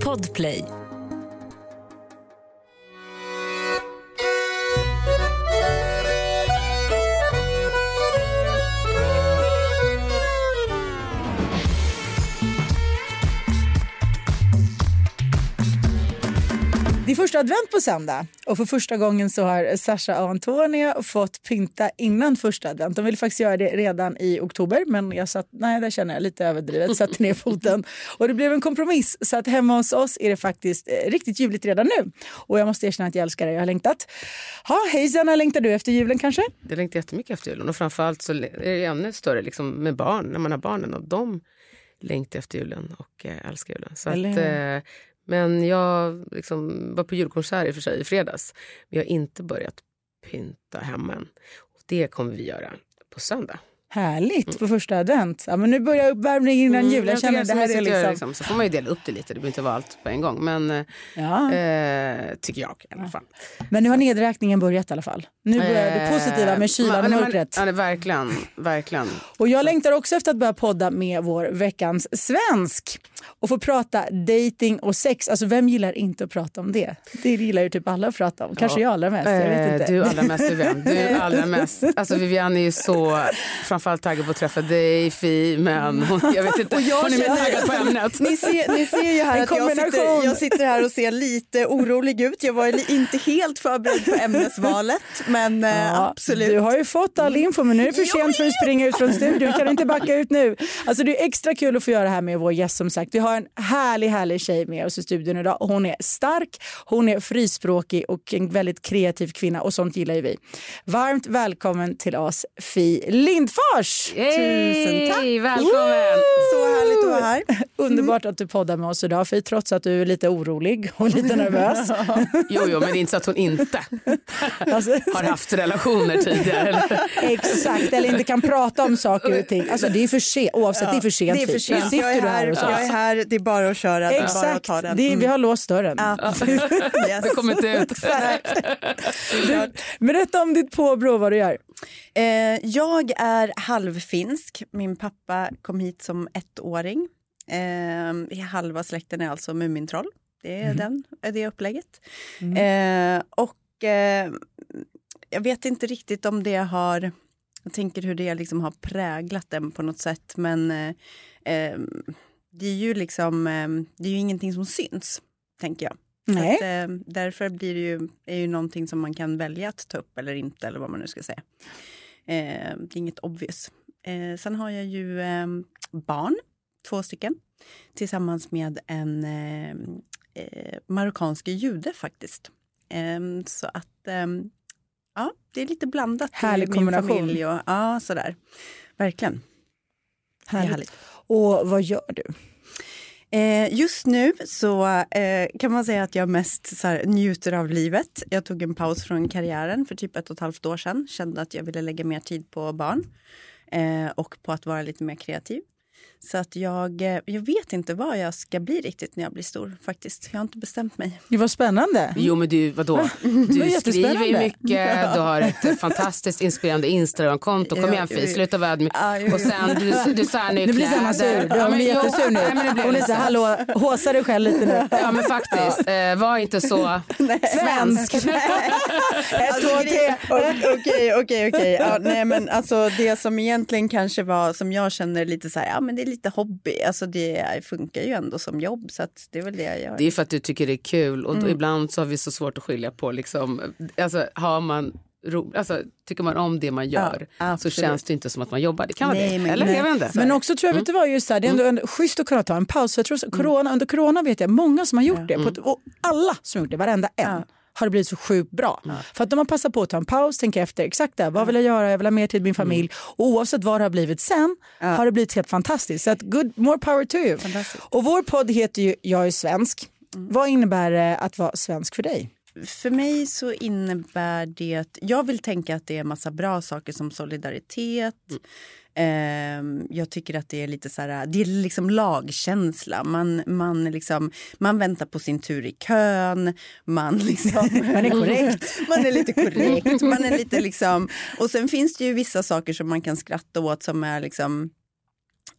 Podplay. Första advent på söndag och för första gången så har Sasha och Antonia fått pynta innan första advent. De ville faktiskt göra det redan i oktober men jag sa att nej, det känner jag lite överdrivet, satte ner foten och det blev en kompromiss så att hemma hos oss är det faktiskt eh, riktigt ljuvligt redan nu och jag måste erkänna att jag älskar det, jag har längtat. Ha, hej Sanna, längtar du efter julen kanske? Jag längtar jättemycket efter julen och framförallt så är det ännu större liksom med barn, när man har barnen och de längtar efter julen och eh, älskar julen. Så Eller att, eh, men jag liksom var på julkonsert i för sig i fredags. Men jag har inte börjat pynta hemma än. Och det kommer vi göra på söndag. Härligt på första advent. Ja, men nu börjar uppvärmningen innan jul. Jag jag känner att det det här är liksom... liksom... Så får man ju dela upp det lite, det behöver inte vara allt på en gång. Men eh, Ja. eh, tycker jag i alla fall. Men nu har nedräkningen börjat i alla fall. Nu börjar det Eh, positiva med kylan och mörkret. Ja, det, verkligen, verkligen. Och jag längtar också efter att börja podda med vår veckans svensk och få prata dating och sex. Alltså vem gillar inte att prata om det? Det gillar ju typ alla att prata om. Kanske jag allra mest. Jag vet Eh, inte. Du allra mest, Vivian. Du är allra mest. Alltså Vivian är ju så framförallt taggad på att träffa dig, Fi, men hon, jag vet inte, jag hon är mer taggad på ämnet. Ni ser, ni ser ju här att jag sitter, jag sitter här och ser lite orolig ut. Jag var inte helt förberedd på ämnesvalet, men eh, Ja, absolut. Du har ju fått all info men nu är det för sent för att springa ut från studion. Kan du inte backa ut nu? Alltså det är extra kul att få göra det här med vår gäst som sagt. Vi har en härlig, härlig tjej med oss i studion idag. Hon är stark, hon är frispråkig och en väldigt kreativ kvinna och sånt gillar ju vi. Varmt välkommen till oss Fi Lindfors! Tusen tack. Välkommen! Så härligt att vara här. Underbart att du poddar med oss idag Fi, trots att du är lite orolig och lite nervös. Jo, jo, men det är inte så att hon inte Alltså, har haft relationer tidigare. Eller? Exakt, eller inte kan prata om saker och ting. Alltså det är för sent, oavsett det är för sent. Det är för sent. Nu sitter Jag är, du här, hos oss. Är här, det är bara att köra. Bara att Exakt, ta den. är, vi Mm. har låst dörren. Ja. Yes. Det kommer inte ut. Du, berätta om ditt påbrå vad du gör. Eh, jag är halvfinsk. Min pappa kom hit som ettåring. Eh, halva släkten är alltså Mumintroll. Det är den, är det upplägget. Eh, och eh, jag vet inte riktigt om det har... Jag tänker hur det liksom har präglat den på något sätt. Men eh, eh, det är ju liksom... Eh, det är ju ingenting som syns, tänker jag. Nej. Att, eh, därför blir det ju, är ju någonting som man kan välja att ta upp eller inte, eller vad man nu ska säga. Eh, det är inget obvious. Sen har jag ju barn, två stycken, tillsammans med en eh, marockansk jude faktiskt. Så att, ja, det är lite blandat Härlig i min kombination. familj. Och, ja, sådär. Verkligen. Härligt. härligt. Och vad gör du? Eh, just nu så eh, kan man säga att jag mest så här, njuter av livet. Jag tog en paus från karriären för typ ett och ett halvt år sedan. Kände att jag ville lägga mer tid på barn eh, och på att vara lite mer kreativ. Så att jag, eh, jag vet inte vad jag ska bli riktigt när jag blir stor faktiskt. Jag har inte bestämt mig. Det var spännande. Jo, men du, vadå? Du skriver ju mycket, du har ett fantastiskt inspirerande Instagramkonto. Kom Ja, igen, Fi, sluta vara ödmjuk. Ja. Och sen, du, du så här nu Nu blir Sanna sur. Du, hon blir jättesur nu. Nej, men det blir Hon är så hallå, håsa dig själv lite nu. Ja, men faktiskt. Eh, var inte så svensk. Ett, två, tre. Okej, okej, okej. Ja, nej, men alltså det som egentligen kanske var, som jag känner lite så här, ja men det är lite hobby. Alltså det funkar ju ändå som jobb så att det är väl det jag gör. Det är för att du tycker det är kul och då Mm. ibland så har vi så svårt att skilja på liksom, alltså har man ro, alltså, tycker man om det man gör så absolut. känns det inte som att man jobbar. Det kan vara Nej, det. men- Eller? nej. Jag vet inte. Men också tror jag, vet du vad, just det, här, det är ändå en, schysst att kunna ta en paus. Jag tror, så- corona, Under corona vet jag många som har gjort det. På ett, och alla som har gjort det, varenda en. Har det blivit så sjukt bra. För att de har passat på att ta en paus, tänka efter exakt det. Vad vill jag göra? Jag vill ha mer tid med min familj. Och oavsett vad det har blivit sen har det blivit helt fantastiskt. Så att good, more power to you. Och vår podd heter ju Jag är svensk. Vad innebär det att vara svensk för dig? För mig så innebär det... Jag vill tänka att det är massa bra saker som solidaritet. Ehm, jag tycker att det är lite så här, det är liksom lagkänsla. Man, man, liksom, man väntar på sin tur i kön. Man, liksom, Man är korrekt. man är lite korrekt. Man är lite liksom, och sen finns det ju vissa saker som man kan skratta åt som är liksom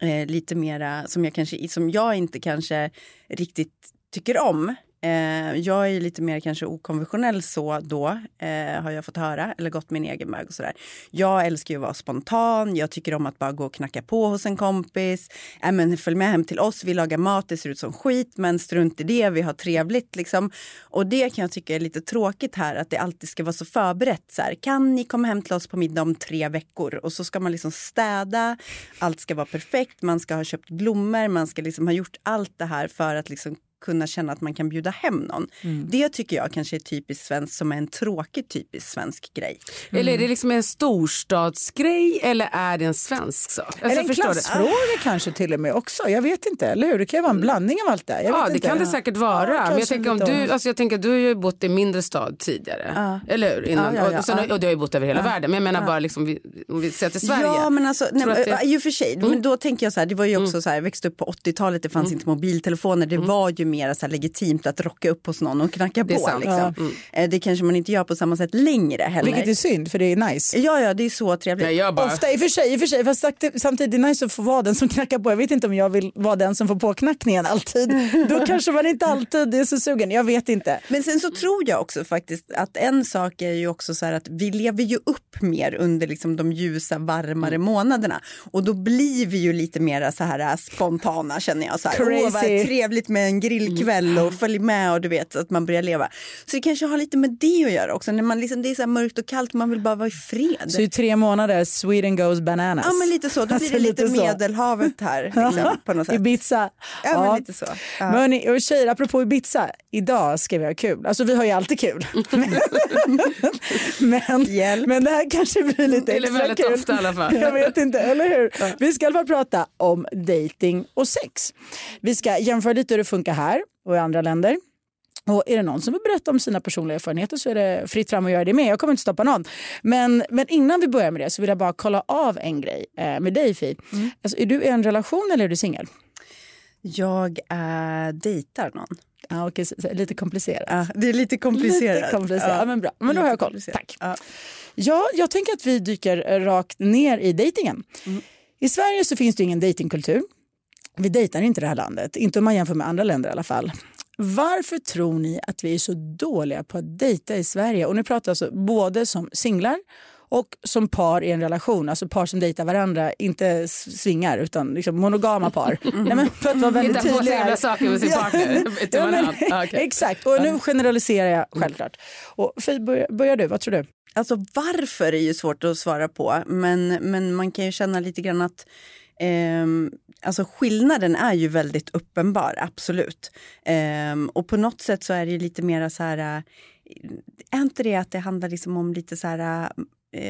eh, lite mera som jag, kanske, som jag inte kanske riktigt tycker om. Eh, jag är lite mer kanske okonventionell så då, eh, har jag fått höra, eller gått min egen väg och sådär. Jag älskar ju att vara spontan, jag tycker om att bara gå och knacka på hos en kompis. Äh, men följ med hem till oss, vi lagar mat, det ser ut som skit, men strunt i det, vi har trevligt liksom. Och det kan jag tycka är lite tråkigt här, att det alltid ska vara så förberett. Så här, kan ni komma hem till oss på middag om tre veckor? Och så ska man liksom städa, allt ska vara perfekt, man ska ha köpt blommor, man ska liksom ha gjort allt det här för att liksom kunna känna att man kan bjuda hem någon. Mm. Det tycker jag kanske är typiskt svenskt som är en tråkig typisk svensk grej. Mm. Eller är det liksom en storstadsgrej eller är det en svensk sak? Alltså, eller en klassfråga kanske till och med också. Jag vet inte, eller hur? Det kan ju vara en blandning av allt det. ja, det inte. kan det säkert vara. Ja, men jag tänker, om du, alltså jag tänker du har ju bott i mindre stad tidigare. Ja. Eller hur? Innan, ja, och, sen, och du har ju bott över hela världen. Men jag menar bara liksom, om vi ser till Sverige. Ja, men alltså, nej, det... i och för sig. Mm. Men då tänker jag så här, det var ju också mm. så här, jag växte upp på 80-talet, det fanns mm. inte mobiltelefoner. Det mm. var ju mer så här legitimt att rocka upp hos någon och knacka det på. Liksom. Ja. Mm. Det kanske man inte gör på samma sätt längre heller. Vilket är synd, för det är nice. Ja, ja, det är så trevligt. Nej, bara... Ofta, i och för sig, i och för sig fast samtidigt är det nice att få vara den som knackar på. Jag vet inte om jag vill vara den som får påknackningen alltid. Då kanske man inte alltid är så sugen. Jag vet inte. Men sen så tror jag också faktiskt att en sak är ju också så här att vi lever ju upp mer under liksom de ljusa, varmare mm. månaderna. Och då blir vi ju lite mer så här spontana känner jag. Så här, Crazy. Åh, vad trevligt med en grillkväll och följ med och du vet att man börjar leva. Så det kanske har lite med det att göra också. När man liksom, det är så mörkt och kallt man vill bara vara i fred. Så i tre månader, Sweden goes bananas. Ja men lite så, då blir det lite, lite Medelhavet här. Liksom, på något sätt. Ibiza. Ja, ja. men lite så. Ja. Men och tjejer, apropå Ibiza, idag ska vi ha kul. Alltså vi har ju alltid kul. men, men det här kanske blir lite extra väldigt kul. ofta i alla fall. Jag vet inte, eller hur? Ja. Vi ska i alla fall prata om dating och sex. Vi ska jämföra lite hur det funkar här och i andra länder. Och är det någon som vill berätta om sina personliga erfarenheter så är det fritt fram att göra det med. Jag kommer inte stoppa någon. Men, men innan vi börjar med det så vill jag bara kolla av en grej eh, med dig Fi. Mm. Alltså, är du i en relation eller är du singel? Jag äh, dejtar någon. Ah, okay, så, så, lite komplicerat. Ah, det är lite komplicerat. Lite komplicerat. Ja. men bra. Men då har jag koll. Tack. Ah. Ja, jag tänker att vi dyker rakt ner i dejtingen. Mm. I Sverige så finns det ingen dejtingkultur. Vi dejtar inte det här landet, inte om man jämför med andra länder i alla fall. Varför tror ni att vi är så dåliga på att dejta i Sverige? Och nu pratar jag alltså både som singlar och som par i en relation, alltså par som dejtar varandra, inte svingar utan liksom monogama par. Mm. Nej, men för att vara väldigt Hitta på trevliga saker med sin partner. ja, men, ah, okay. Exakt, och nu generaliserar jag självklart. Och Fi, börjar, börjar du, vad tror du? Alltså varför är ju svårt att svara på, men, men man kan ju känna lite grann att eh, alltså skillnaden är ju väldigt uppenbar, absolut. Eh, och på något sätt så är det ju lite mera så här, eh, är inte det att det handlar liksom om lite så här eh,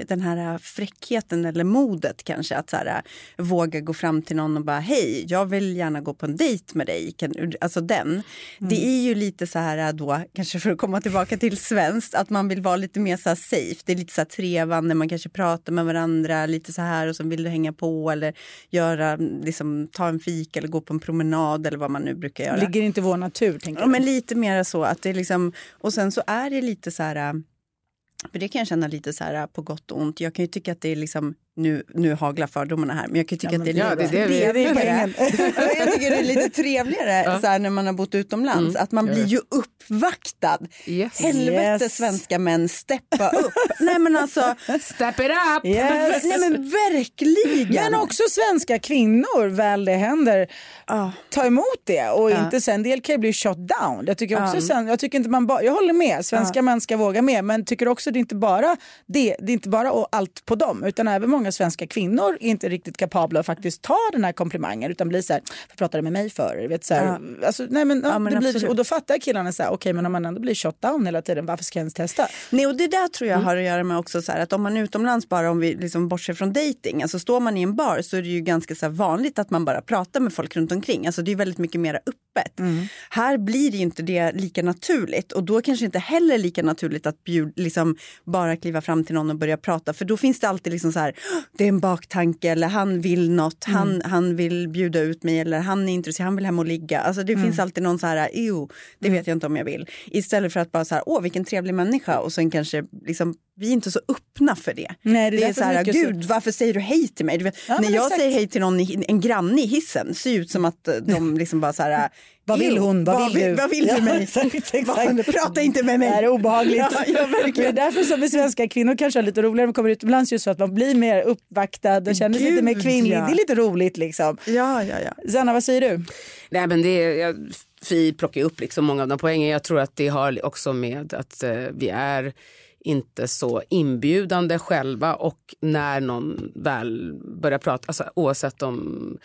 den här fräckheten eller modet kanske att så här, våga gå fram till någon och bara hej, jag vill gärna gå på en dejt med dig. Alltså den. Mm. Det är ju lite så här då, kanske för att komma tillbaka till svenskt, att man vill vara lite mer så safe. Det är lite så här trevande, man kanske pratar med varandra lite så här och så vill du hänga på eller göra, liksom, ta en fik eller gå på en promenad eller vad man nu brukar göra. Ligger inte vår natur? Tänker ja, men lite mer så att det liksom, och sen så är det lite så här för det kan jag känna lite så här äh, på gott och ont. Jag kan ju tycka att det är liksom nu, nu haglar fördomarna här, men jag kan tycka ja, att det är, ja, lite, det, det, det, det jag tycker det är lite trevligare ja. så här, när man har bott utomlands. Mm. Att man blir ju uppvaktad. Yes. Helvete yes. svenska män, steppa upp. Nej men alltså. Step it up! Yes. Nej men verkligen. Men också svenska kvinnor, väl det händer, oh. ta emot det. Och ja. inte sen, en del kan ju bli shot down. Jag tycker också um. sen, jag tycker inte man bara, jag håller med, svenska män ska våga med. Men tycker också det är inte bara det, det är inte bara allt på dem. Utan även många svenska kvinnor är inte riktigt kapabla att faktiskt ta den här komplimangen utan blir så här, vad pratade med mig för? Vet, så här, ja. alltså, nej, men, ja, men det blir, och då fattar killarna så här, okej okay, men om man ändå blir shot down hela tiden, varför ska jag ens testa? Nej och det där tror jag mm. har att göra med också så här, att om man är utomlands bara, om vi liksom bortser från dating, alltså står man i en bar så är det ju ganska så vanligt att man bara pratar med folk runt omkring, alltså det är väldigt mycket mer öppet. Mm. Här blir det inte det lika naturligt och då kanske inte heller lika naturligt att bjud, liksom, bara kliva fram till någon och börja prata, för då finns det alltid liksom så här, det är en baktanke eller han vill något, mm. han, han vill bjuda ut mig eller han är intresserad, han vill hem och ligga. Alltså det mm. finns alltid någon så här, jo, det mm. vet jag inte om jag vill. Istället för att bara så här, åh vilken trevlig människa och sen kanske liksom vi är inte så öppna för det. Nej, det är det är därför så här, gud varför säger du hej till mig? Du vet, Ja, när jag exakt. säger hej till någon, i- en granne i hissen, ser ut som att eh, de liksom bara så här. Vad vill "Ew, hon? Vad vill du?" Vad vill du Ja, mig? exakt, exakt. Vad- Prata inte med mig. Det här är obehagligt. Ja, ja, verkligen. det är därför som vi svenska kvinnor kanske har lite roligare när vi kommer utomlands just så att man blir mer uppvaktad och känner sig lite mer kvinnlig. ja. Det är lite roligt liksom. Ja, ja, ja. Sanna, vad säger du? Nej, men det är, jag, Fi plockar upp liksom många av de poängen. Jag tror att det har också med att eh, vi är inte så inbjudande själva och när någon väl börjar prata, alltså, oavsett om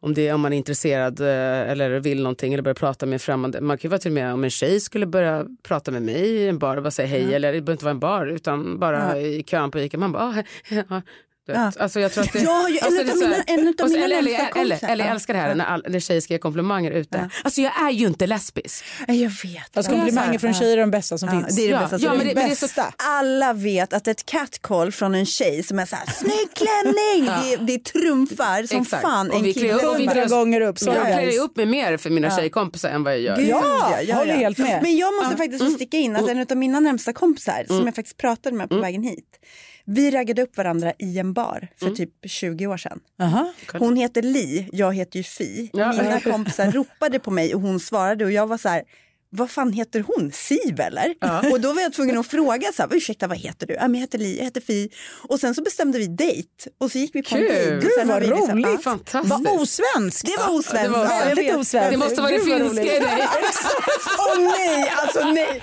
om, det, om man är intresserad eh, eller vill någonting eller börjar prata med främmande. Man kan ju vara till och med om en tjej skulle börja prata med mig i en bar och bara säga hej eller det behöver inte vara en bar utan bara i kön på Ica. Man bara, ah, he- he- ja. Ja. Alltså jag tror att det, Ja, alltså det är så här- mina- en så- mina eller, närmsta eller, eller, kompisar. eller jag Ja. älskar det här när, all, när tjejer ska ge komplimanger ute. Alltså jag är ju inte lesbisk. Jag vet. Fast komplimanger från tjejer är de bästa som Ja, finns. det är det Ja, bästa. ja, som men det- men det är så-. Alla vet att ett catcall från en tjej som är så här, snygg klänning, det, det trumfar som Exakt. fan Och en vi kille. vi klär- gånger upp. Så Jag är klär upp mig mer för mina tjejkompisar än vad jag gör. Gud, Ja, håller helt med. Men jag måste faktiskt få sticka in att en av mina närmsta kompisar som jag faktiskt pratade med på vägen hit. Vi raggade upp varandra i en bar för typ 20 år sedan. Aha. Hon heter Li, jag heter ju Fi. Ja. Mina kompisar ropade på mig och hon svarade och jag var så här vad fan heter hon? Siv eller? Och då var jag tvungen att fråga så här, ursäkta vad heter du? Ja, men jag heter Li, jag heter Fi. Och sen så bestämde vi dejt och så gick vi på en Kul. dejt. Och Gud, sen vad liksom- roligt. Ja. Fantastiskt. Vad osvenskt. Det var osvenskt. det var Ja, vet. osvenskt. Det måste vara det finska i dig. Åh nej, alltså nej.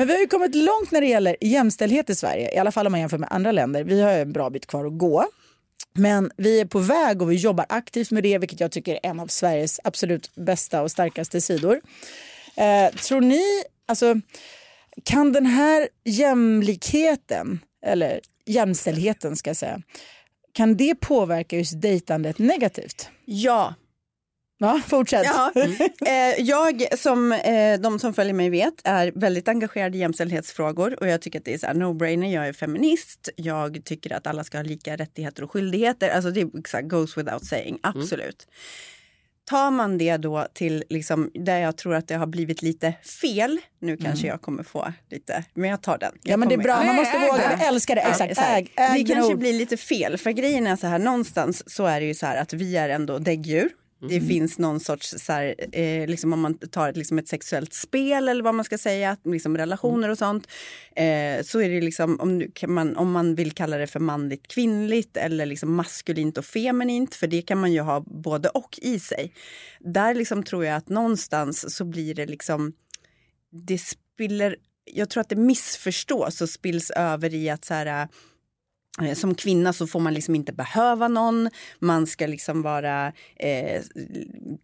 Men vi har ju kommit långt när det gäller jämställdhet i Sverige, i alla fall om man jämför med andra länder. Vi har ju en bra bit kvar att gå. Men vi är på väg och vi jobbar aktivt med det, vilket jag tycker är en av Sveriges absolut bästa och starkaste sidor. Eh, tror ni, alltså, kan den här jämlikheten, eller jämställdheten ska jag säga, kan det påverka just dejtandet negativt? Ja, Ja, fortsätt. Ja, eh, jag som eh, de som följer mig vet är väldigt engagerad i jämställdhetsfrågor och jag tycker att det är så här no-brainer. Jag är feminist. Jag tycker att alla ska ha lika rättigheter och skyldigheter. Alltså det här, goes without saying, absolut. Tar man det då till liksom, där jag tror att det har blivit lite fel, nu kanske jag kommer få lite, men jag tar den. Jag Ja, men det är bra. Man måste äg våga. Jag älskar det. Ja, Exakt. Äg, äg det kanske ord. blir lite fel, för grejen är så här, någonstans så är det ju så här att vi är ändå däggdjur. Det finns någon sorts, så här, eh, liksom om man tar ett, liksom ett sexuellt spel eller vad man ska säga, liksom relationer och sånt. Eh, så är det liksom, om, man, om man vill kalla det för manligt kvinnligt eller liksom maskulint och feminint, för det kan man ju ha både och i sig. Där liksom tror jag att någonstans så blir det liksom, det spiller, jag tror att det missförstås och spills över i att så här, Eh, som kvinna så får man liksom inte behöva någon. Man ska liksom vara, eh,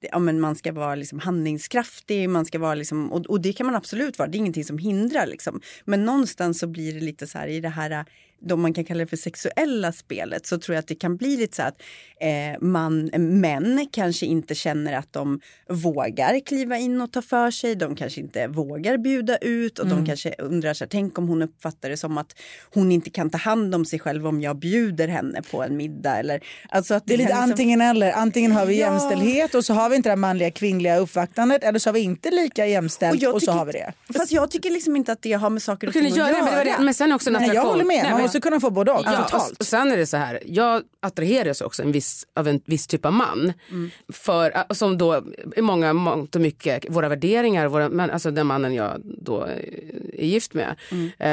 ja, men man ska vara liksom handlingskraftig. Man ska vara liksom, och, och det kan man absolut vara, det är ingenting som hindrar. Liksom. Men någonstans så blir det lite så här i det här, då man kan kalla det för sexuella spelet, så tror jag att det kan bli lite så att eh, man, män kanske inte känner att de vågar kliva in och ta för sig. De kanske inte vågar bjuda ut och de kanske undrar så här, tänk om hon uppfattar det som att hon inte kan ta hand om sig själv om jag bjuder henne på en middag. Eller, alltså att Det är lite liksom- antingen eller. Antingen har vi Ja. jämställdhet och så har vi inte det manliga kvinnliga uppvaktandet eller så har vi inte lika jämställt och, jag så tycker- har vi det. Fast jag tycker liksom inte att det har med saker och ting att göra det, men, det det. sen också en Nej, jag attraktion. håller med. Nej, måste kunna få både och Ja, totalt. och sen är det så här, jag attraheras också en viss, av en viss typ av man. För, äh, som då i många, mångt och mycket, våra värderingar, våra, men, alltså den mannen jag då är gift med. Eh,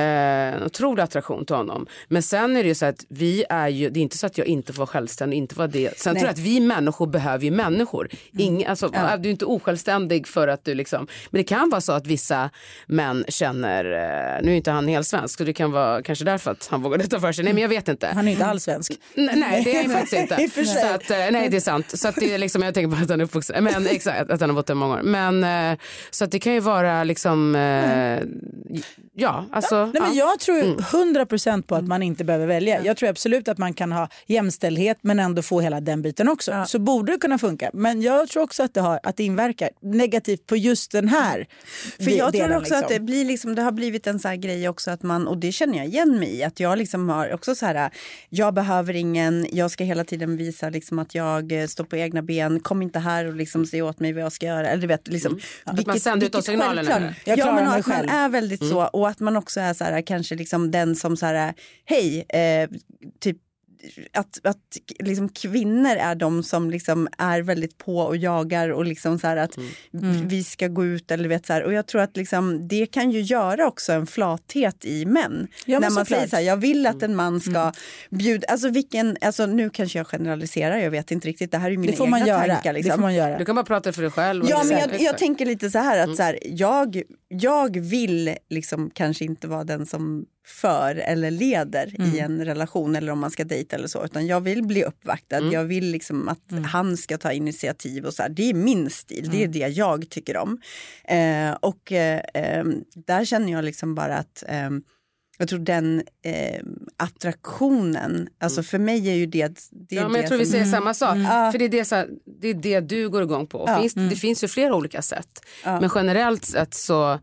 en otrolig attraktion till honom. Men sen är det ju så att vi är ju, det är inte så att jag inte får vara självständig, inte vara det. Sen Nej. tror jag att vi människor behöver ju människor. Ingen, alltså, Du är inte osjälvständig för att du liksom, men det kan vara så att vissa män känner, eh, nu är inte han helt svensk så det kan vara kanske därför att han vågar detta för sig. Nej men jag vet inte. Han är inte alls svensk. N- Nej det är han faktiskt inte. I och för sig. Så att, eh, nej det är sant. Så att det är liksom, jag tänker på att han är uppvuxen, men exakt att han har bott där många år. Men eh, så att det kan ju vara liksom, eh, ja alltså. Nej, men ja. jag tror ju 100% på att man inte behöver välja. Jag tror absolut att man kan ha jämställdhet men ändå få hela den biten också. Så borde det kunna funka. Men jag tror också att det, har, att det inverkar negativt på just den här För jag delen, tror också liksom. att det, blir liksom, det har blivit en så här grej också att man, och det känner jag igen mig i, att jag liksom har också så här, jag behöver ingen, jag ska hela tiden visa liksom att jag eh, står på egna ben, kom inte här och liksom säg åt mig vad jag ska göra. Eller du vet, liksom, Att man sänder ut de vilket signalerna. Jag Ja, men att man själv. är väldigt så och att man också är så här, kanske liksom den som så här, hej, eh, typ att, att liksom kvinnor är de som liksom är väldigt på och jagar och liksom så här att Mm. vi ska gå ut eller vet så här. Och jag tror att liksom, det kan ju göra också en flathet i män. Ja, När man säger så här, jag vill att en man ska bjuda, alltså vilken, alltså nu kanske jag generaliserar, jag vet inte riktigt, det här är ju mina det får egna man göra. tankar. Liksom. Det får man göra. Du kan bara prata för dig själv. Ja, men jag, jag tänker lite så här att så här, jag, jag vill liksom kanske inte vara den som för eller leder i en relation eller om man ska dejta eller så, utan jag vill bli uppvaktad. Jag vill liksom att han ska ta initiativ och så här. Det är min stil, det är det jag tycker om. Eh, och eh, ehm, där känner jag liksom bara att ehm, jag tror den eh, attraktionen, alltså för mig är ju det... det är Ja, men jag tror vi säger samma sak. Ja. För det är det, så här, det är det du går igång på. Ja. finns, Det finns ju flera olika sätt. Men generellt sett så,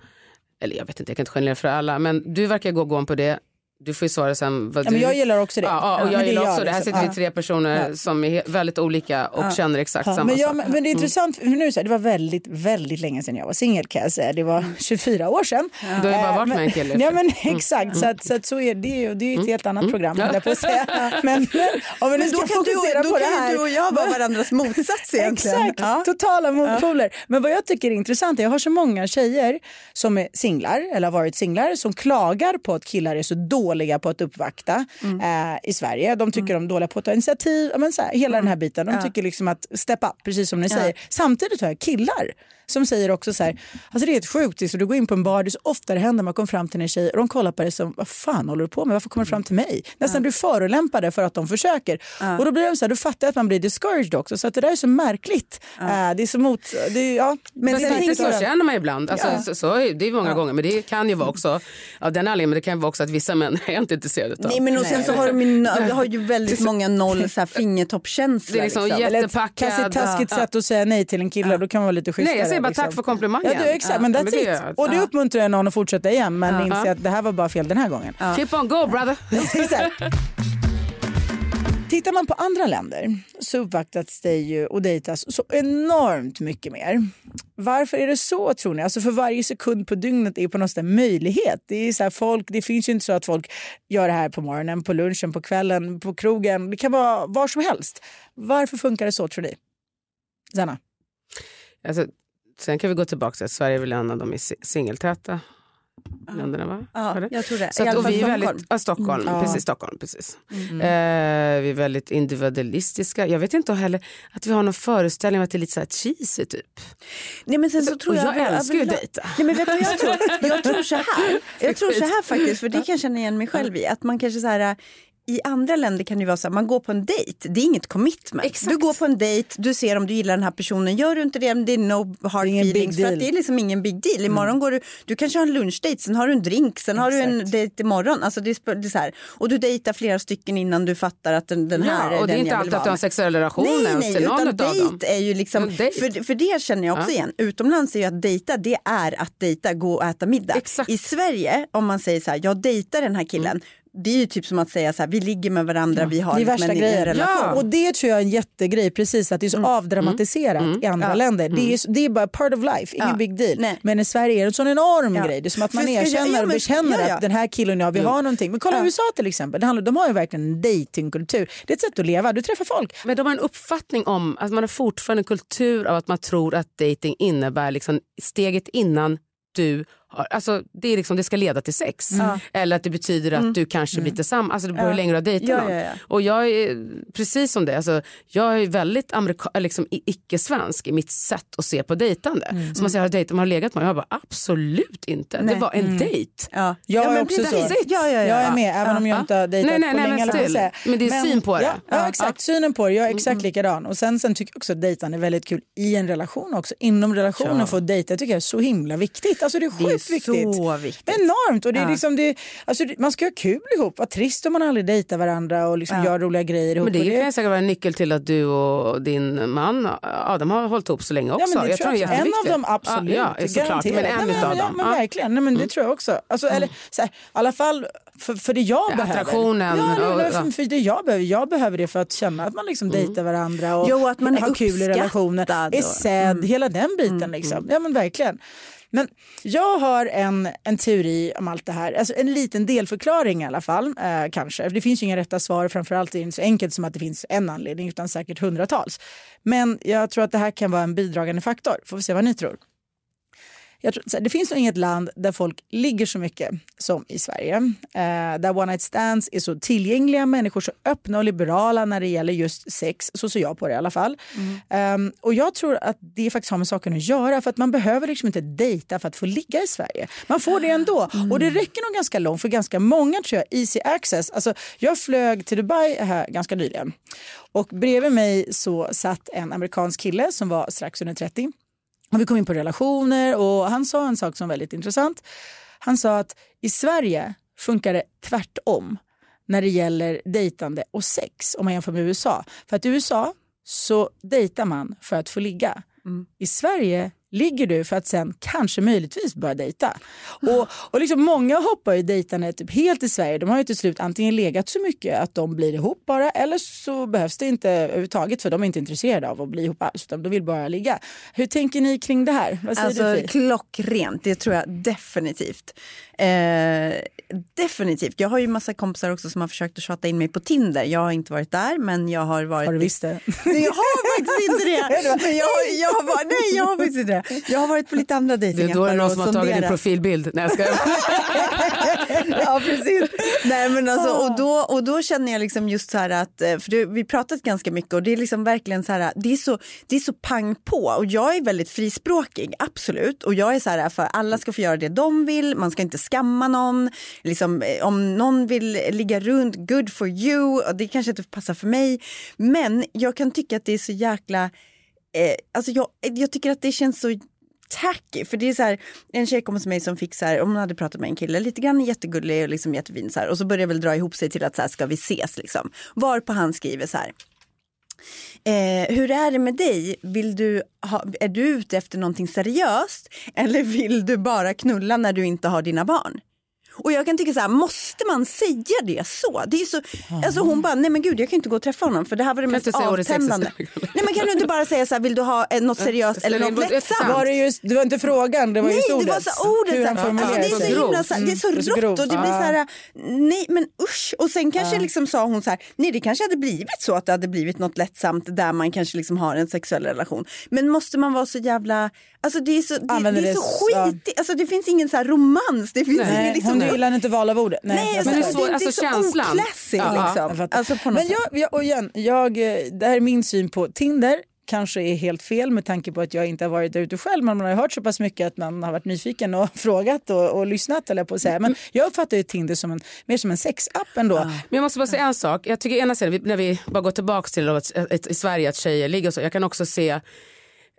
eller jag vet inte, jag kan inte generera för alla, men du verkar gå gång på det. Du får ju svara sen vad Ja, du... men jag gillar också det. Ja, ja, och jag det gillar gör också det. Här liksom. sitter vi Ja. tre personer som är väldigt olika och känner exakt Ja, samma men, jag, sak. men, det är intressant, för nu det, så här, det var väldigt, väldigt länge sedan jag var singel kan jag säga. Det var 24 år sedan. Du har ju bara Eh, varit med en kille. Ja men exakt, så, att, så, att, så är det ju. Det är ju ett helt annat program höll jag på att säga. Men om vi nu då kan, du, då det kan här. ju du och jag vara varandras motsats egentligen. Exakt, Ja. totala motpoler. Men vad jag tycker är intressant är jag har så många tjejer som är singlar eller har varit singlar som klagar på att killar är så dåliga på att uppvakta eh, i Sverige. De tycker de är dåliga på att ta initiativ, ja, men så här, hela den här biten. De tycker liksom att step up, precis som ni säger. Samtidigt har jag killar som säger också så här, alltså det är helt sjukt, så du går in på en bar, det är så ofta det händer, man kommer fram till en tjej och de kollar på dig som, vad fan håller du på med, varför kommer du fram till mig? Nästan du förolämpade för att de försöker. Och då blir det så här, då fattar jag att man blir discouraged också, så att det där är så märkligt. Eh, det är så mot, det är, ja. Men det är lite lite så känner man ibland. Alltså, Ja. så, så är det är många gånger. Men det kan ju vara också av den anledningen. Men det kan ju vara också att vissa män är inte intresserade av. Nej men och sen så har de, ju, de har ju väldigt många noll så här, fingertoppkänsla. Det är liksom Eller ett jättepackad. taskigt, taskigt Ja. sätt att säga nej till en kille, då kan man vara lite schysstare. Nej, jag säger bara liksom. tack för komplimangen. Ja, det, exakt, Ja, men that's it. Och ja. uppmuntrar någon att fortsätta igen, men Ja. inse att det här var bara fel den här gången. Keep on go brother. Exakt. Tittar man på andra länder så uppvaktas det ju och dejtas så enormt mycket mer. Varför är det så tror ni? Alltså för varje sekund på dygnet är på något sätt en möjlighet. Det, är så här folk, det finns ju inte så att folk gör det här på morgonen, på lunchen, på kvällen, på krogen. Det kan vara var som helst. Varför funkar det så tror ni? Sanna? Alltså, sen kan vi gå tillbaka till att Sverige är väl en av de si- singeltäta länderna va? Ja, jag tror det. Så att, och vi är Stockholm. väldigt, ja, Stockholm, Mm. precis, Stockholm, precis. Eh, vi är väldigt individualistiska. Jag vet inte heller att vi har någon föreställning om att det är lite så här cheesy typ. Nej, men sen så tror och jag, jag älskar ju att dejta. Nej, men vet du vad jag tror? Jag tror så här. Jag tror så här faktiskt, för det kan jag känna igen mig själv i. Att man kanske så här, i andra länder kan det vara så här, man går på en dejt, det är inget commitment. Exakt. Du går på en dejt, du ser om du gillar den här personen, gör du inte det, det är no hard big feelings. För att det är liksom ingen big deal. Imorgon går du, du kanske har en lunchdejt, sen har du en drink, sen har du en Exakt. dejt imorgon. Alltså det är, det är så här. Och du dejtar flera stycken innan du fattar att den, den här Ja, är och det är den inte jag alltid vill att du har en sexuell relation Nej, ens nej, till någon utan av dem. är ju liksom, för, för det känner jag också Ja. igen. Utomlands är ju att dejta, det är att dejta, gå och äta middag. Exakt. I Sverige, om man säger så här, jag dejtar den här killen, det är ju typ som att säga så här, vi ligger med varandra, vi har Det är liksom värsta en, en grejen. relation. Och det tror jag är en jättegrej, precis att det är så avdramatiserat i andra Ja. länder. Det, är, det är bara part of life, ingen Ja. big deal. Nej. Men i Sverige är det en sån enorm Ja. grej. Det är som att man För ska jag- erkänner ja, och bekänner ja, ja. att den här killen och jag, vi har någonting. Men kolla Ja. USA till exempel, det handlar, de har ju verkligen en datingkultur. Det är ett sätt att leva, du träffar folk. Men de har en uppfattning om att man har fortfarande en kultur av att man tror att dating innebär liksom steget innan du alltså det, är liksom, det ska leda till sex. Eller att det betyder att du kanske blir tillsammans, alltså det beror hur länge du har dejtat Ja, någon. ja, ja. Och jag är precis som det, alltså, jag är väldigt amerika- liksom, i- icke-svensk i mitt sätt att se på dejtande. Så man säger, har du dejtat, man har legat med? Jag bara absolut inte, det var en dejt. Ja. Jag ja, är men också så. Ja, ja, ja. Jag är med, även om jag inte har dejtat Nej, nej, på nej, länge. men still. Men det är syn på det. Ja, ja, Ja, exakt. Synen på det. Jag är exakt likadan. Och sen, sen tycker jag också att dejtande är väldigt kul i en relation också. Inom relationen Ja. få dejta tycker jag är så himla viktigt. Alltså det är Det är sjukt viktigt. så viktigt. Enormt. Och det är Ja. liksom det, alltså det, man ska ha kul ihop. Vad trist om man aldrig dejtar varandra och liksom Ja. gör roliga grejer ihop. Men det Och kan säkert vara en nyckel till att du och din man Adam har hållit ihop så länge också. Ja, men det tror det jag är. En av dem absolut. Ja, ja såklart. Men en Nej, men, ja, dem. men verkligen, nej, men det tror jag också. Alltså, eller, så här, I alla fall för, för det jag Ja, behöver. attraktionen Ja, nej, för, för det jag behöver. Jag behöver det för att känna att man liksom dejtar varandra och Jo, att man har kul i relationen. Är sedd, hela den biten liksom. Ja men verkligen. Men jag har en, en teori om allt det här, alltså en liten delförklaring i alla fall. Eh, kanske. Det finns ju inga rätta svar, framförallt är det inte så enkelt som att det finns en anledning utan säkert hundratals. Men jag tror att det här kan vara en bidragande faktor. Får vi se vad ni tror. Jag tror, här, det finns nog inget land där folk ligger så mycket som i Sverige. Eh, där one night stands är så tillgängliga, människor så öppna och liberala när det gäller just sex. Så ser jag på det i alla fall. Eh, och jag tror att det faktiskt har med saken att göra för att man behöver liksom inte dejta för att få ligga i Sverige. Man får det ändå. Och det räcker nog ganska långt för ganska många tror jag, easy access. Alltså, jag flög till Dubai här ganska nyligen och bredvid mig så satt en amerikansk kille som var strax under 30. Och vi kom in på relationer och han sa en sak som var väldigt intressant. Han sa att i Sverige funkar det tvärtom när det gäller dejtande och sex om man jämför med USA. För att i USA så dejtar man för att få ligga. I Sverige ligger du för att sen kanske möjligtvis börja dejta. Och, och liksom många hoppar ju dejtande typ helt i Sverige. De har ju till slut antingen legat så mycket att de blir ihop bara eller så behövs det inte överhuvudtaget för de är inte intresserade av att bli ihop alls utan de vill bara ligga. Hur tänker ni kring det här? Vad säger Alltså du klockrent, det tror jag definitivt. Eh, definitivt. Jag har ju massa kompisar också som har försökt att tjata in mig på Tinder. Jag har inte varit där men jag har varit... Har du visst det? Nej, jag har faktiskt inte det. Men jag, jag, har nej, jag har faktiskt inte det. Jag har varit på lite andra Det är dejtingappar då är det någon som har tagit din profilbild. Nej, jag ja, precis. Nej, men alltså, och, då, och då känner jag liksom just så här att, eh, för det, vi pratat ganska mycket och det är liksom verkligen så här, det är så, det är så pang på och jag är väldigt frispråkig, absolut. Och jag är så här för alla ska få göra det de vill, man ska inte skamma någon. Liksom, eh, om någon vill ligga runt, good for you, och det kanske inte passar för mig. Men jag kan tycka att det är så jäkla, eh, alltså jag, jag tycker att det känns så tacky. För det är så här, en tjej kommer till mig som fick så här, om hon hade pratat med en kille, lite grann jättegullig och liksom jättefin så här, och så börjar väl dra ihop sig till att så här, ska vi ses liksom. Varpå han skriver så här, Eh, hur är det med dig? Vill du ha, är du ute efter någonting seriöst eller vill du bara knulla när du inte har dina barn? Och jag kan tycka så här, måste man säga det så? Det är så alltså hon bara, nej men gud jag kan inte gå och träffa honom för det här var det Kan mest avtändande. Nej men kan du inte bara säga så här, vill du ha eh, något seriöst eller något lättsamt? Var det, just, det var inte frågan, det var Nej, just ordet. det var så ordet. Så alltså, det är så himla så här, det är så Mm, det är så rått och det blir så Ja. här, nej men usch. Och sen kanske liksom sa hon så här, nej det kanske hade blivit så att det hade blivit något lättsamt där man kanske liksom har en sexuell relation. Men måste man vara så jävla, alltså det är så, det, det är så så- skit, alltså det finns ingen så här romans. Det finns Nej, ingen liksom, gillar inte val av ordet. Nej, Nej, alltså, Men det är så- det, det är alltså så känslan. oclassy Ja, ja, liksom. Alltså på något Men sätt. jag, jag, och igen, jag, eh, det här är min syn på Tinder. Kanske är helt fel med tanke på att jag inte har varit där ute själv. Men man har hört så pass mycket att man har varit nyfiken och frågat och, och lyssnat. Eller på att säga. Men jag uppfattar ju Tinder som en, mer som en sexapp ändå. Men jag måste bara säga en sak. Jag tycker ena sidan, när vi bara går tillbaka till att, i Sverige att tjejer ligger och så. Jag kan också se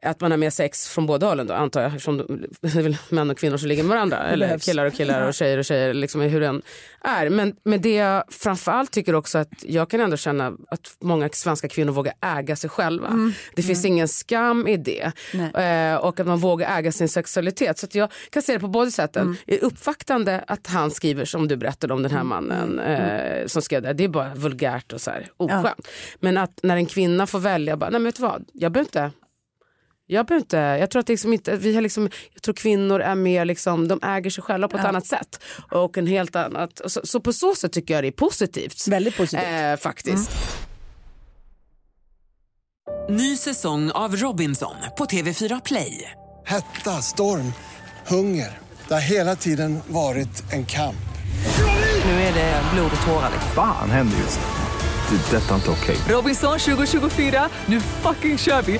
att man har med sex från båda hållen då antar jag. Eftersom det är väl män och kvinnor som ligger med varandra. Eller killar och killar och tjejer och tjejer. Liksom hur den är. Men, men det jag framförallt tycker också att jag kan ändå känna att många svenska kvinnor vågar äga sig själva. Det finns ingen skam i det. Eh, och att man vågar äga sin sexualitet. Så jag kan se det på båda sätten. Det är uppvaktande att han skriver som du berättade om den här mannen eh, som skrev det. Det är bara vulgärt och så här oskönt. Men att när en kvinna får välja, bara, nej men vet du vad, jag behöver inte jag, behöver inte, jag tror att det liksom inte, vi har liksom, jag tror kvinnor är mer liksom, de äger sig själva på ett annat sätt. Och en helt annat, så, så på så sätt tycker jag det är positivt. Väldigt positivt. Eh, faktiskt. Ny säsong av Robinson på TV4 Play. Hetta, storm, hunger. Det har hela tiden varit en kamp. Nu är det blod och tårar. Fan händer just nu. Det. är Detta är inte okej. Robinson 2024, nu fucking kör vi!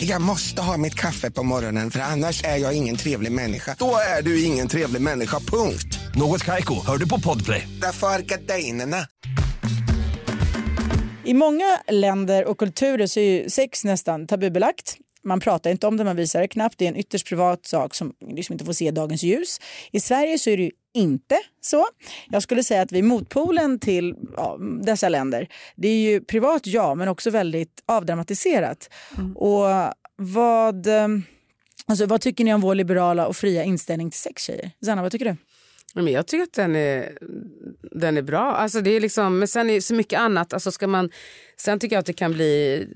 Jag måste ha mitt kaffe på morgonen för annars är jag ingen trevlig människa. Då är du ingen trevlig människa, punkt. Något Kaiko, hör du på Podplay. Därför är gardinerna. I många länder och kulturer så är ju sex nästan tabubelagt. Man pratar inte om det, man visar det knappt. Det är en ytterst privat sak som liksom inte får se dagens ljus. I Sverige så är det ju inte så. Jag skulle säga att vi är motpolen till ja, dessa länder. Det är ju privat, ja, men också väldigt avdramatiserat. Och vad, eh, alltså, vad tycker ni om vår liberala och fria inställning till sex, tjejer? Zanna, vad tycker du? Men jag tycker att den är, den är bra. Alltså det är liksom, men sen är det så mycket annat. Alltså ska man, sen tycker jag att det kan bli...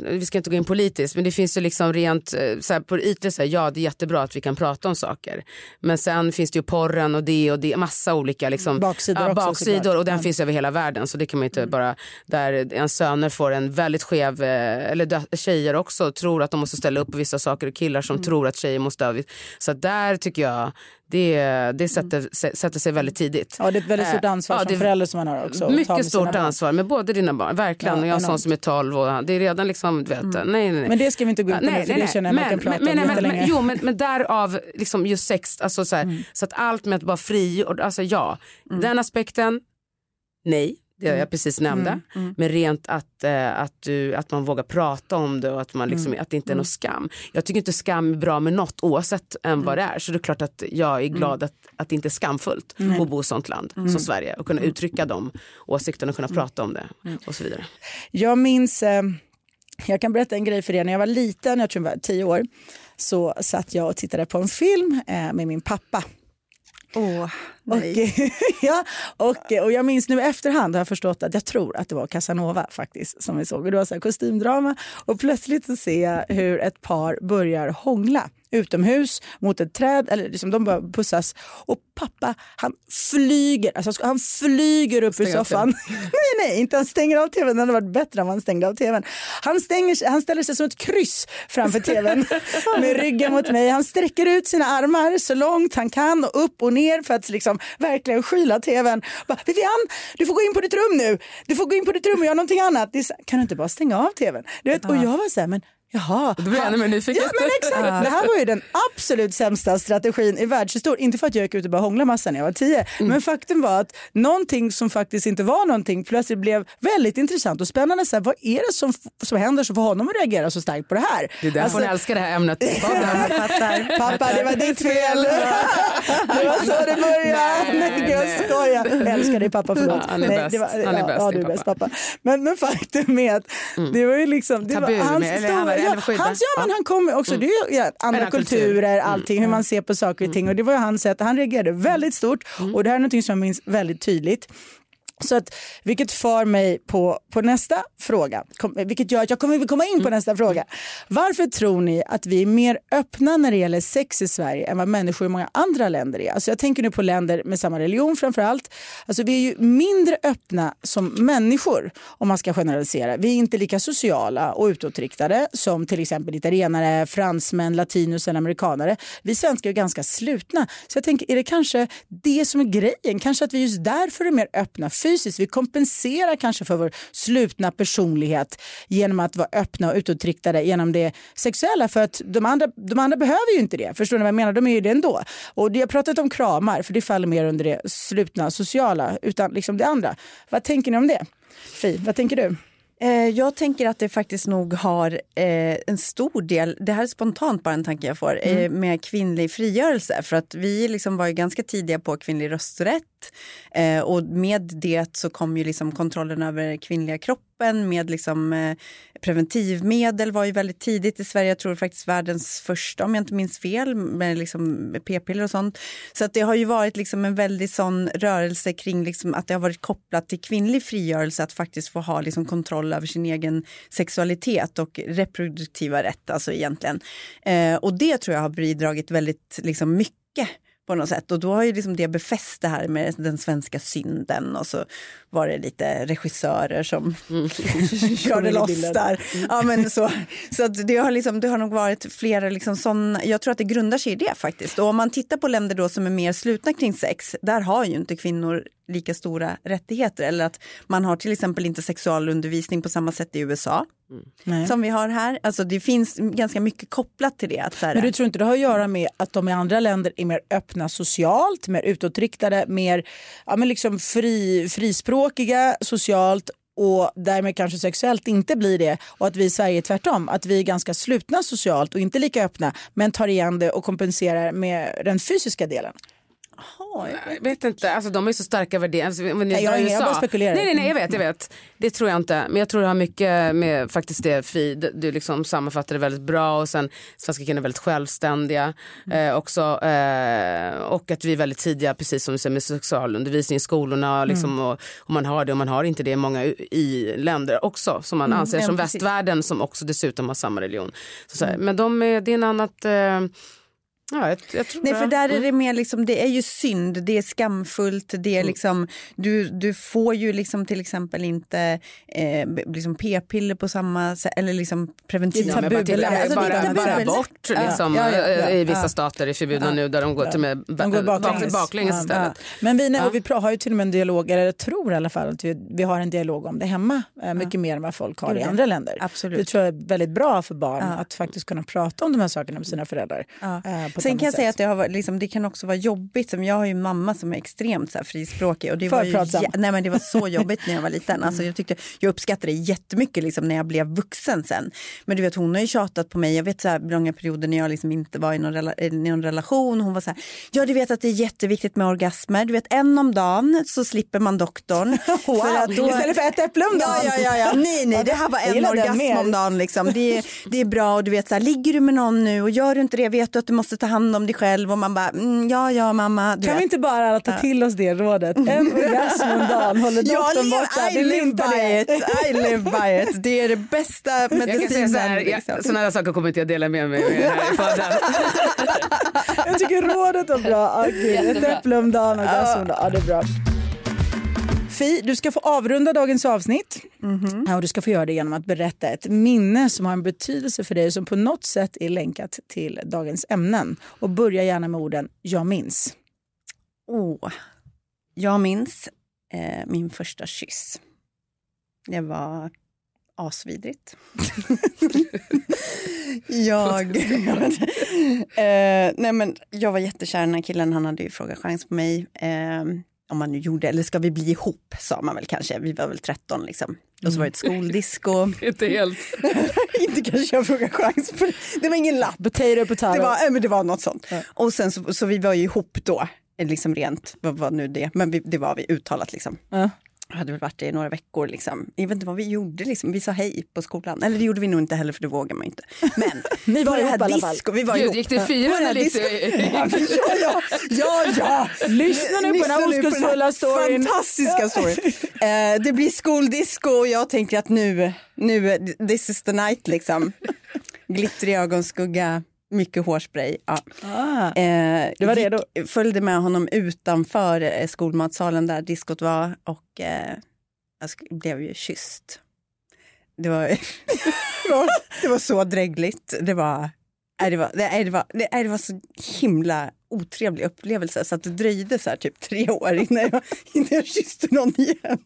Vi ska inte gå in politiskt, men det finns ju liksom rent eh, så här, på ytor, så här, ja det är jättebra att vi kan prata om saker. Men sen finns det ju porren och det och det, massa olika liksom, Baksidor ja, också, baksidor såklart. och den Ja. finns över hela världen. Så det kan man inte bara, där ens söner får en väldigt skev, eh, eller tjejer också tror att de måste ställa upp på vissa saker och killar som tror att tjejer måste. Så där tycker jag, det, det sätter, sätter sig väldigt tidigt. Ja, det är ett väldigt stort Eh, ansvar ja, som det- förälder som man har också. Mycket stort ansvar med båda dina barn, verkligen. Ja, och jag har en sån som är 12 och det är redan liksom, du vet, nej, nej, nej. Men det ska vi inte gå in på nu, för det känner jag man kan prata om men, men, men, Jo, men, men därav liksom just sex, alltså så, här, Mm. så att allt med att vara fri, och, alltså ja, den aspekten, nej. Det Mm. jag precis nämnde. Men rent att, eh, att, du, att man vågar prata om det och att, man liksom, Mm. att det inte är någon skam. Jag tycker inte skam är bra med något oavsett än Mm. vad det är. Så det är klart att jag är glad att, att det inte är skamfullt att bo i ett sånt land Mm. som Sverige och kunna uttrycka de åsikterna och kunna prata om det och så vidare. Jag minns, eh, jag kan berätta en grej för er. När jag var liten, jag tror jag var tio år, så satt jag och tittade på en film eh, med min pappa. Åh, Och, nej. ja, och, och jag minns nu i efterhand har jag förstått att jag tror att det var Casanova faktiskt som vi såg. Och det var så här kostymdrama och plötsligt så ser jag hur ett par börjar hångla utomhus mot ett träd, eller liksom de bara pussas och pappa han flyger, alltså han flyger upp ur Stänger av soffan. nej, nej, inte han stänger av tvn, det hade varit bättre om han stängde av tvn. Han, stänger, han ställer sig som ett kryss framför tvn med ryggen mot mig. Han sträcker ut sina armar så långt han kan och upp och ner för att liksom verkligen skyla tvn. Bara, Vivian, du får gå in på ditt rum nu. Du får gå in på ditt rum och göra någonting annat. Så, kan du inte bara stänga av tvn? Du vet, och jag var så här, men Jaha. Då blir jag ännu mer nyfiken. Ja, men exakt. Det här var ju den absolut sämsta strategin i världshistorien. Inte för att jag gick ut och bara hångla massa när jag var tio. Mm. Men faktum var att någonting som faktiskt inte var någonting plötsligt blev väldigt intressant och spännande. Så här, vad är det som, som händer som får honom att reagera så starkt på det här? Det är därför Alltså- hon älskar det här ämnet. Pappa, det var ditt fel. Det var så det började. Nej, Nej, jag skojar. Jag älskar dig pappa, förlåt. Ja, han är Nej, bäst. var- Han är bäst, Ja, pappa. pappa. Men, men faktum är att det var ju liksom... Det Tabu var hans med- eller eller ja, skydda. hans, ja, men han kom också, det är ju andra kultur. kulturer, allting, hur man ser på saker och ting. Och det var ju hans sätt, han reagerade väldigt stort och det här är någonting som jag minns väldigt tydligt. Så att, vilket för mig på, på nästa fråga, kom, vilket gör att jag kommer komma in på nästa fråga. Varför tror ni att vi är mer öppna när det gäller sex i Sverige än vad människor i många andra länder är? Alltså jag tänker nu på länder med samma religion framför allt. Alltså vi är ju mindre öppna som människor om man ska generalisera. Vi är inte lika sociala och utåtriktade som till exempel italienare, fransmän, latinos eller amerikanare. Vi svenskar är ganska slutna. Så jag tänker, är det kanske det som är grejen? Kanske att vi just därför är mer öppna fysiskt. Vi kompenserar kanske för vår slutna personlighet genom att vara öppna och utåtriktade genom det sexuella. För att de andra, de andra behöver ju inte det. Förstår ni vad jag menar? De är ju det ändå. Och jag har pratat om kramar, för det faller mer under det slutna sociala, utan liksom det andra. Vad tänker ni om det? Fi, vad tänker du? Eh, jag tänker att det faktiskt nog har eh, en stor del, det här är spontant bara en tanke jag får, eh, Mm. med kvinnlig frigörelse. För att vi liksom var ju ganska tidiga på kvinnlig rösträtt och med det så kom ju liksom kontrollen över kvinnliga kroppen med liksom eh, preventivmedel var ju väldigt tidigt i Sverige. Jag tror faktiskt världens första, om jag inte minns fel, med liksom p-piller och sånt. Så att det har ju varit liksom en väldigt sån rörelse kring liksom att det har varit kopplat till kvinnlig frigörelse att faktiskt få ha liksom kontroll över sin egen sexualitet och reproduktiva rätt alltså egentligen. Eh, och det tror jag har bidragit väldigt liksom mycket på något sätt. Och då har ju liksom det befäst det här med den svenska synden och så var det lite regissörer som körde loss där. Ja, men så så det, har liksom, det har nog varit flera liksom sådana, jag tror att det grundar sig i det faktiskt. Och om man tittar på länder då som är mer slutna kring sex, där har ju inte kvinnor lika stora rättigheter. Eller att man har till exempel inte sexualundervisning på samma sätt i USA. Nej. Som vi har här. Alltså det finns ganska mycket kopplat till det. Att så här, Men du tror inte det har att göra med att de i andra länder är mer öppna socialt, mer utåtriktade, mer ja, men liksom fri, frispråkiga socialt och därmed kanske sexuellt inte blir det och att vi i Sverige är tvärtom, att vi är ganska slutna socialt och inte lika öppna men tar igen det och kompenserar med den fysiska delen. Jag vet inte, alltså, de är så starka värderingar. Alltså, Nej, jag jag bara spekulerar. Nej, nej, nej, jag vet, jag vet. Det tror jag inte. Men jag tror det har mycket med faktiskt det Fi, du- liksom sammanfattar det väldigt bra och sen svenska kvinnor är väldigt självständiga Mm. eh, också. Eh, och att vi är väldigt tidiga, precis som du säger med sexualundervisning i skolorna liksom, Mm. och, och man har det och man har inte det i många i- i länder också som man Mm, anser som precis. västvärlden som också dessutom har samma religion. Så, så Mm. Men de är, det är en annat, eh, ja jag, jag Nej, det. för där är Mm. det mer liksom, det är ju synd, det är skamfullt, det är liksom, du, du får ju liksom till exempel inte eh, liksom p-piller på samma sätt, eller liksom preventivmedel. Ja, bara, Alltså, det är bara, bara bort liksom, ja, ja, ja, i vissa stater är förbjudna nu där de går till med De går baklänges, baklänges istället. Men vi, nej, vi har ju till och med en dialog, eller jag tror i alla fall att vi, vi har en dialog om det hemma. eh, Mycket mer än vad folk har i andra länder. Absolut. Det tror jag är väldigt bra för barn att faktiskt kunna prata om de här sakerna med sina föräldrar. Ja. eh, Sen kan jag säga sätt. att det, har liksom, det kan också vara jobbigt. Som jag har ju mamma som är extremt så här, frispråkig. Och det, För var ju, nej, men det var så jobbigt när jag var liten. Alltså, jag, tyckte, jag uppskattade det jättemycket liksom, när jag blev vuxen sen. Men du vet, hon har ju tjatat på mig. Jag vet så här, långa perioder när jag liksom inte var i någon, rela, i någon relation. Hon var så här, ja du vet att det är jätteviktigt med orgasmer. Du vet en om dagen så slipper man doktorn. Wow, istället för ett äpple om Ja, dagen. ja, ja, ja. Nej, nej, det här var en orgasm om dagen. Liksom. Det, är, det är bra och du vet så här, ligger du med någon nu och gör du inte det vet du att du måste ta hand om dig själv och man bara, mm, ja, ja mamma. Du Kan vet. vi inte bara alla ta till oss det rådet? En orgasm om dagen håller Jag doktorn borta. I Det är live by det. it, I live by it. Det är det bästa Jag kan säga så medicinen. här, ja, Liksom. sådana här saker kommer inte jag dela med mig av här i podden. Jag tycker rådet är bra. Ah, gud, ett äpple om dagen och orgasm om dagen. Ja, det är bra. Fi, du ska få avrunda dagens avsnitt. Ja, och du ska få göra det genom att berätta ett minne som har en betydelse för dig som på något sätt är länkat till dagens ämnen. Och börja gärna med orden “jag minns”. Åh, jag minns eh, min första kyss. Det var asvidrigt. jag, eh, nej men jag var jättekär i den här killen, han hade ju frågat chans på mig. Eh, om man nu gjorde, eller ska vi bli ihop sa man väl kanske, vi var väl 13 liksom. Och så var det ett skoldisco. inte helt. inte kanske jag frågade chans på det. Var ingen lapp. Potato, potato. Det var, eh, men det var något sånt. Och sen så, så vi var ju ihop då, eh, liksom rent, vad var nu det, men vi, det var vi uttalat liksom. Ja. Jag hade väl varit det i några veckor. Liksom. Jag vet inte vad vi gjorde. Liksom. Vi sa hej på skolan. Eller det gjorde vi nog inte heller för det vågar man inte. Men Ni var ihop i alla fall. vi var Gud, ihop. gick det här lite? ja, ja, ja, ja. Lyssna nu på den här oskuldsfulla storyn. Fantastiska storyn. Eh, det blir skoldisco och jag tänker att nu, nu, this is the night liksom. Glittrig ögonskugga, mycket hårspray. Ja. Ah, Eh, Du var gick- redo? Följde med honom utanför eh, skolmatsalen där diskot var och eh, jag blev ju kysst. Det var, det var, det var så drägligt. Det var, nej, det var, nej, det var, nej, det var så himla otrevlig upplevelse så att det dröjde så här typ tre år innan jag, innan jag kysste någon igen.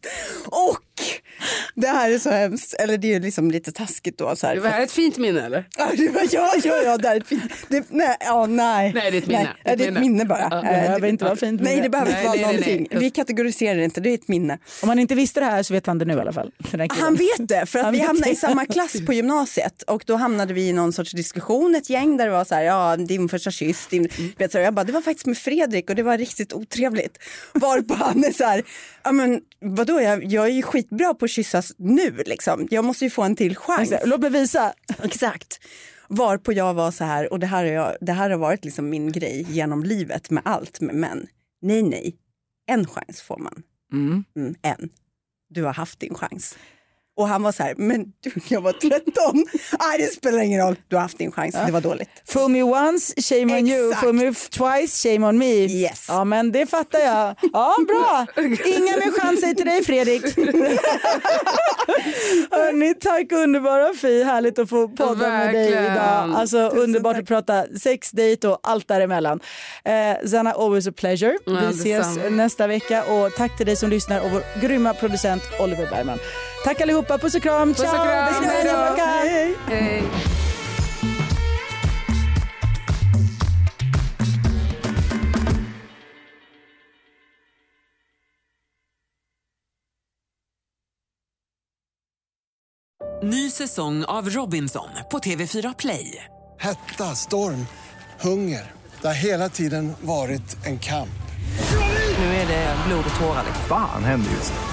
Och det här är så hemskt, eller det är ju liksom lite taskigt då. Så här, Det var här ett fint minne eller? Ja, det var- ja, ja, ja, det är ett fint... Det, nej, ja, nej. Nej, det är ett minne. Nej, Ett det är ett minne. minne bara. Ja, det behöver inte vara fint Nej, minne. det behöver Nej, inte vara nej, nej, nej. någonting. Vi kategoriserar det inte, det är ett minne. Om man inte visste det här så vet han det nu i alla fall. Han vet det, för att Han vi hamnade i samma klass på gymnasiet och då hamnade vi i någon sorts diskussion, ett gäng där det var så här, ja, din första kyss, din... Vet du, jag bara, det var faktiskt med Fredrik och det var riktigt otrevligt. Varpå han är så här, ja men vadå, jag, jag är ju skitbra på att kyssas nu liksom. Jag måste ju få en till chans. Exakt. Låt mig visa. Exakt. Varpå jag var så här, och det här har, jag, det här har varit liksom min grej genom livet med allt med män. Nej, nej. En chans får man. Mm. Mm, en. Du har haft din chans. Och han var så här, men du, jag var 13. Nej, det spelar ingen roll. Du har haft din chans. Det var dåligt. Fool me once, shame on you. Exakt. Fool me twice, shame on me. Yes. Ja men det fattar jag. Ja bra. Inga mer chanser till dig Fredrik. Hörni, tack underbara Fi. Härligt att få podda med dig idag. Alltså Tusen underbart tack. att prata sex, dejt och allt däremellan. Eh, Zanna, always a pleasure. Ja, Vi ses nästa vecka och tack till dig som lyssnar och vår grymma producent Oliver Bergman. Tack allihopa, puss och kram. Puss och Ciao. kram. Bästa Hej då. Hej. Hej. Ny säsong av Robinson på TV4 Play. Hetta, storm, hunger. Det har hela tiden varit en kamp. Nu är det blod och tårar. Fan händer just nu.